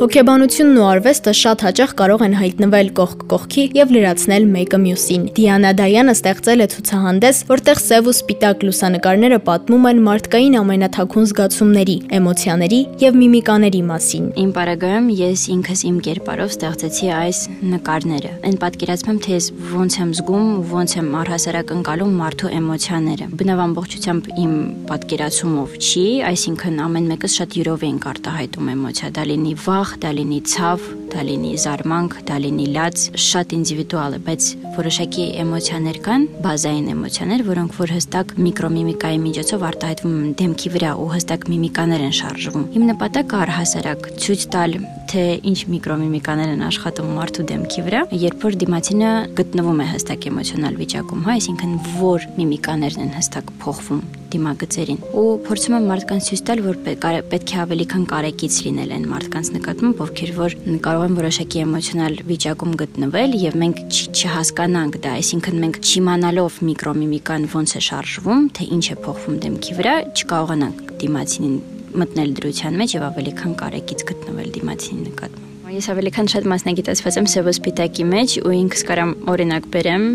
Հոգեբանությունն ու արվեստը շատ հաճախ կարող են հայտնվել կողք կողքի եւ լրացնել մեկը մյուսին։ Դիանա Դայանը ստեղծել է ցուցահանդես, որտեղ սև ու սպիտակ լուսանկարները պատմում են մարդկային ամենաթաքուն զգացումների, էմոցիաների եւ միմիկաների մասին։ Իմ բարագայում ես ինքս իմ կերպարով ստեղծեցի այս նկարները։ Այն պատկերացնում թե ես ոնց եմ զգում, ոնց եմ առհասարակ ընկալում մարդու էմոցիաները։ Բնավ ամբողջությամբ իմ պատկերացումով չի, այսինքն ամեն մեկս շատ յուրով ենք արտահայտում էմոցիա, դա լինի վախ, ուրախ, դա լինի ցավ, դա լինի զարմանք, դա լինի լաց, շատ ինդիվիդուալ է, բայց որոշակի էմոցիաներ կան, բազային էմոցիաներ, որոնք որ հստակ միկրոմիմիկայի միջոցով արտահայտվում են դեմքի վրա ու հստակ միմիկաներ են շարժվում։ Իմ նպատակը առհասարակ ցույց տալ թե ինչ միկրոմիմիկաներ են աշխատում մարդու դեմքի վրա, երբ որ դիմացինը գտնվում է հստակ էմոցիոնալ վիճակում, հա, այսինքն որ միմիկաներն են հստակ փոխվում դիմագծերին ու փորձում եմ մարդկանց ցույց տալ, որ պետք է ավելի քան կարեկից լինել են մարդկանց նկատմամբ, ովքեր որ կարող են որոշակի էմոցիոնալ վիճակում գտնվել եւ մենք չհասկանանք դա, այսինքն մենք չիմանալով միկրոմիմիկան ոնց է շարժվում, թե ինչ է փոխվում դեմքի վրա, չկարողանանք դիմացինին մտնել դրության մեջ եւ ավելի քան կարեկից գտնվել դիմացինի նկատմամբ։ Ես ավելի քան շատ մասնագիտացված եմ սև ու սպիտակի մեջ ու ինքս կարամ օրինակ բերեմ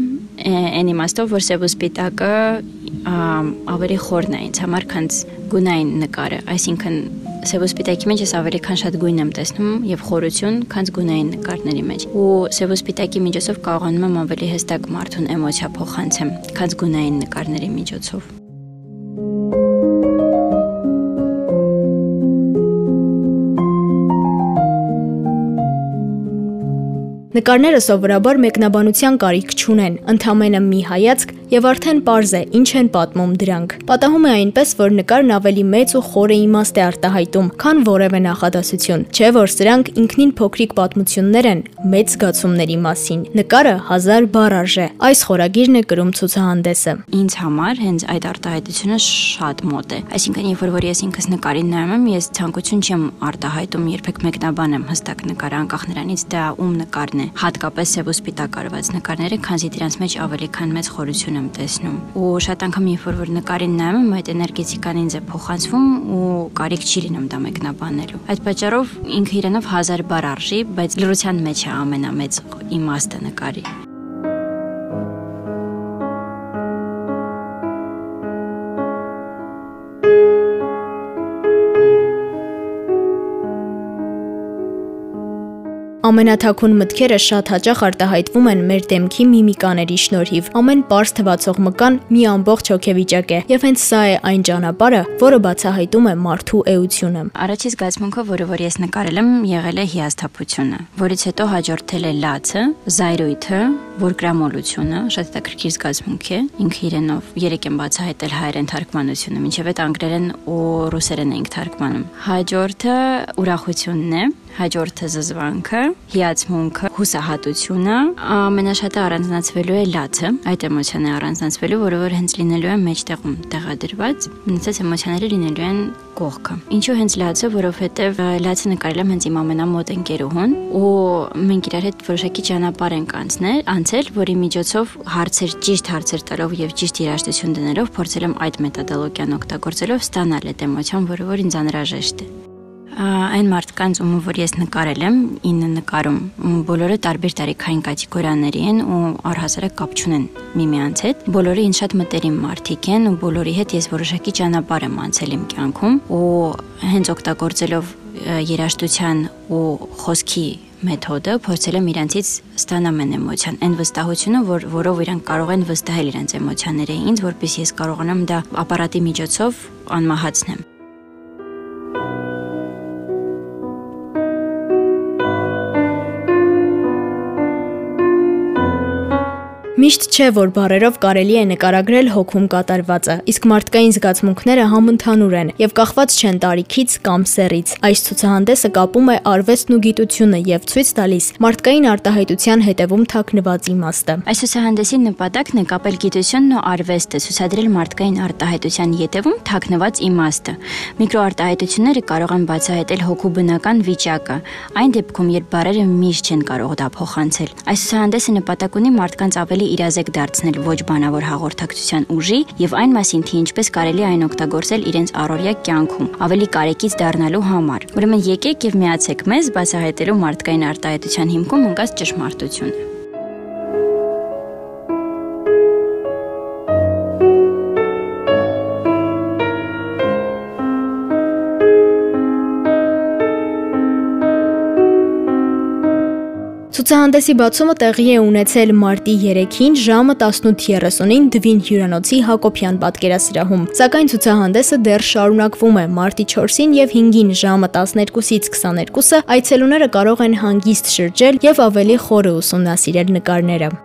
այն իմաստով, որ սև ու սպիտակը ավելի խորն է ինձ համար, քան գունային նկարը, այսինքն սև ու սպիտակի մեջ ես ավելի քան շատ գույն եմ տեսնում եւ խորություն, քան գունային նկարների մեջ։ Ու սև ու սպիտակի միջոցով կարողանում եմ ավելի հստակ մարդուն էմոցիա փոխանցեմ, քան գունային նկարների միջոցով։ Նկարները սովորաբար մեկնաբանության կարիք չունեն, ընդամենը մի հայացք եւ արդեն པարզ է ինչ են պատմում դրանք։ Պատահում է այնպես, որ նկարն ավելի մեծ ու խորը իմաստ է արտահայտում, քան որևէ նախադասություն, չէ՞ որ սրանք ինքնին փոքրիկ պատմություններ են մեծ զգացումների մասին։ Նկարը հազար բառ արժե։ Այս խորագիրն է գրում ցուցահանդեսը։ Ինձ համար հենց այդ արտահայտությունը շատ մոտ է։ Այսինքն, երբ որ ես ինքս նկարին նայում եմ, ես ցանկություն չեմ արտահայտում երբեք մեկնաբանեմ հստակ նկարը անկախ նրանից դա ում նկարն է։ Հատկապես սև ու սպիտակ արված նկարները, քանզի դրանց մեջ ավելի քան մեծ խորություն եմ տեսնում։ Ու շատ անգամ երբ որ նկարին նայում եմ, այդ էներգետիկան ինձ է փոխանցվում ու կարիք չի լինում դա մեկնաբանելու։ Այդ պատճառով ինքը իրանով հազար բառ արժի, բայց լրության մեջ է ամենամեծ իմաստը նկարի։ Ամենաթաքուն մտքերը շատ հաճախ արտահայտվում են մեր դեմքի միմիկաների շնորհիվ։ Ամեն པարզ թվացող մկան մի ամբողջ հոգեվիճակ է, եւ հենց սա է այն ճանապարհը, որը բացահայտում է մարդու էությունը։ Առաջի զգացմունքը, որը որ ես նկարել եմ, եղել է հիասթափությունը, որից հետո հաջորդել է լացը, զայրույթը, որգրամոլությունը, շատ հետաքրքիր զգացմունք է։ Ինքը իրենով երեք եմ բացահայտել հայերեն թարգմանությունը, ինչեւ այդ անգլերեն ու ռուսերեն ենք թարգմանում։ Հաջորդը ուրախությունն է, հաջորդը զզվանքը, հիացմունքը, հուսահատությունը, ամենաշատը առանձնացվելու է լացը, այդ էմոցիան է առանձնացվելու, որը որ հենց լինելու է մեջտեղում տեղադրված, մնացած էմոցիաները լինելու են կողքը։ Ինչու հենց լացը, որովհետև լացը նկարել եմ հենց իմ ամենամոտ ընկերուհուն ու մենք իրար հետ որոշակի ճանապարհ ենք անցնել, անցել, որի միջոցով հարցեր ճիշտ հարցեր տալով եւ ճիշտ երաժշտություն դնելով փորձել եմ այդ մեթոդոլոգիան օգտագործելով ստանալ այդ էմոցիան, որը որ ինձ անհրաժեշտ է այն մարդկանց, ում որ ես նկարել եմ, ինը նկարում, բոլորը տարբեր տարիքային կատեգորիաների են ու առհասարակ կապ չունեն միմյանց հետ։ Բոլորը ինձ շատ մտերիմ մարդիկ են ու բոլորի հետ ես որոշակի ճանապարհ եմ անցել իմ կյանքում ու հենց օգտագործելով երաշտության ու խոսքի մեթոդը փորձել եմ իրանցից ստանամ են էմոցիան, այն վստահությունը, որ որով իրանք կարող են վստահել իրենց էմոցիաները ինձ, որpեսզի ես կարողանամ դա ապարատի միջոցով անմահացնեմ։ Միշտ չէ, որ բարերով կարելի է նկարագրել հոգում կատարվածը, իսկ մարդկային զգացմունքները համընդհանուր են եւ կախված չեն տարիքից կամ սեռից։ Այս ցուցահանդեսը կապում է արվեստն ու գիտությունը եւ ցույց տալիս մարդկային արտահայտության հետևում թաքնված իմաստը։ Այս ցուցահանդեսի նպատակն է կապել գիտությունն ու արվեստը, ցուցադրել մարդկային արտահայտության ետևում թաքնված իմաստը։ Միկրոարտահայտությունները կարող են բացահայտել հոգու բնական վիճակը, այն դեպքում, երբ բարերը միշտ չեն կարող դա փոխանցել։ Այս ցուցահանդեսը նպատակ ունի մարդկանց ավելի իրազեկ դարձնել ոչ բանավոր հաղորդակցության ուժի եւ այն մասին, թե ինչպես կարելի այն օգտագործել իրենց առօրյա կյանքում, ավելի կարեկից դառնալու համար։ Ուրեմն եկեք եւ միացեք մեզ բացահայտելու մարդկային արտահայտության հիմքում ընկած ճշմարտությունը։ Ցուցահանդեսի բացումը տեղի է ունեցել մարտի 3-ին ժամը 18:30-ին Դվին հյուրանոցի Հակոբյան պատկերասրահում։ Սակայն ցուցահանդեսը դեռ շարունակվում է մարտի 4-ին եւ 5-ին ժամը 12-ից 22-ը այցելուները կարող են հանգիստ շրջել եւ ավելի խորը ուսումնասիրել նկարները։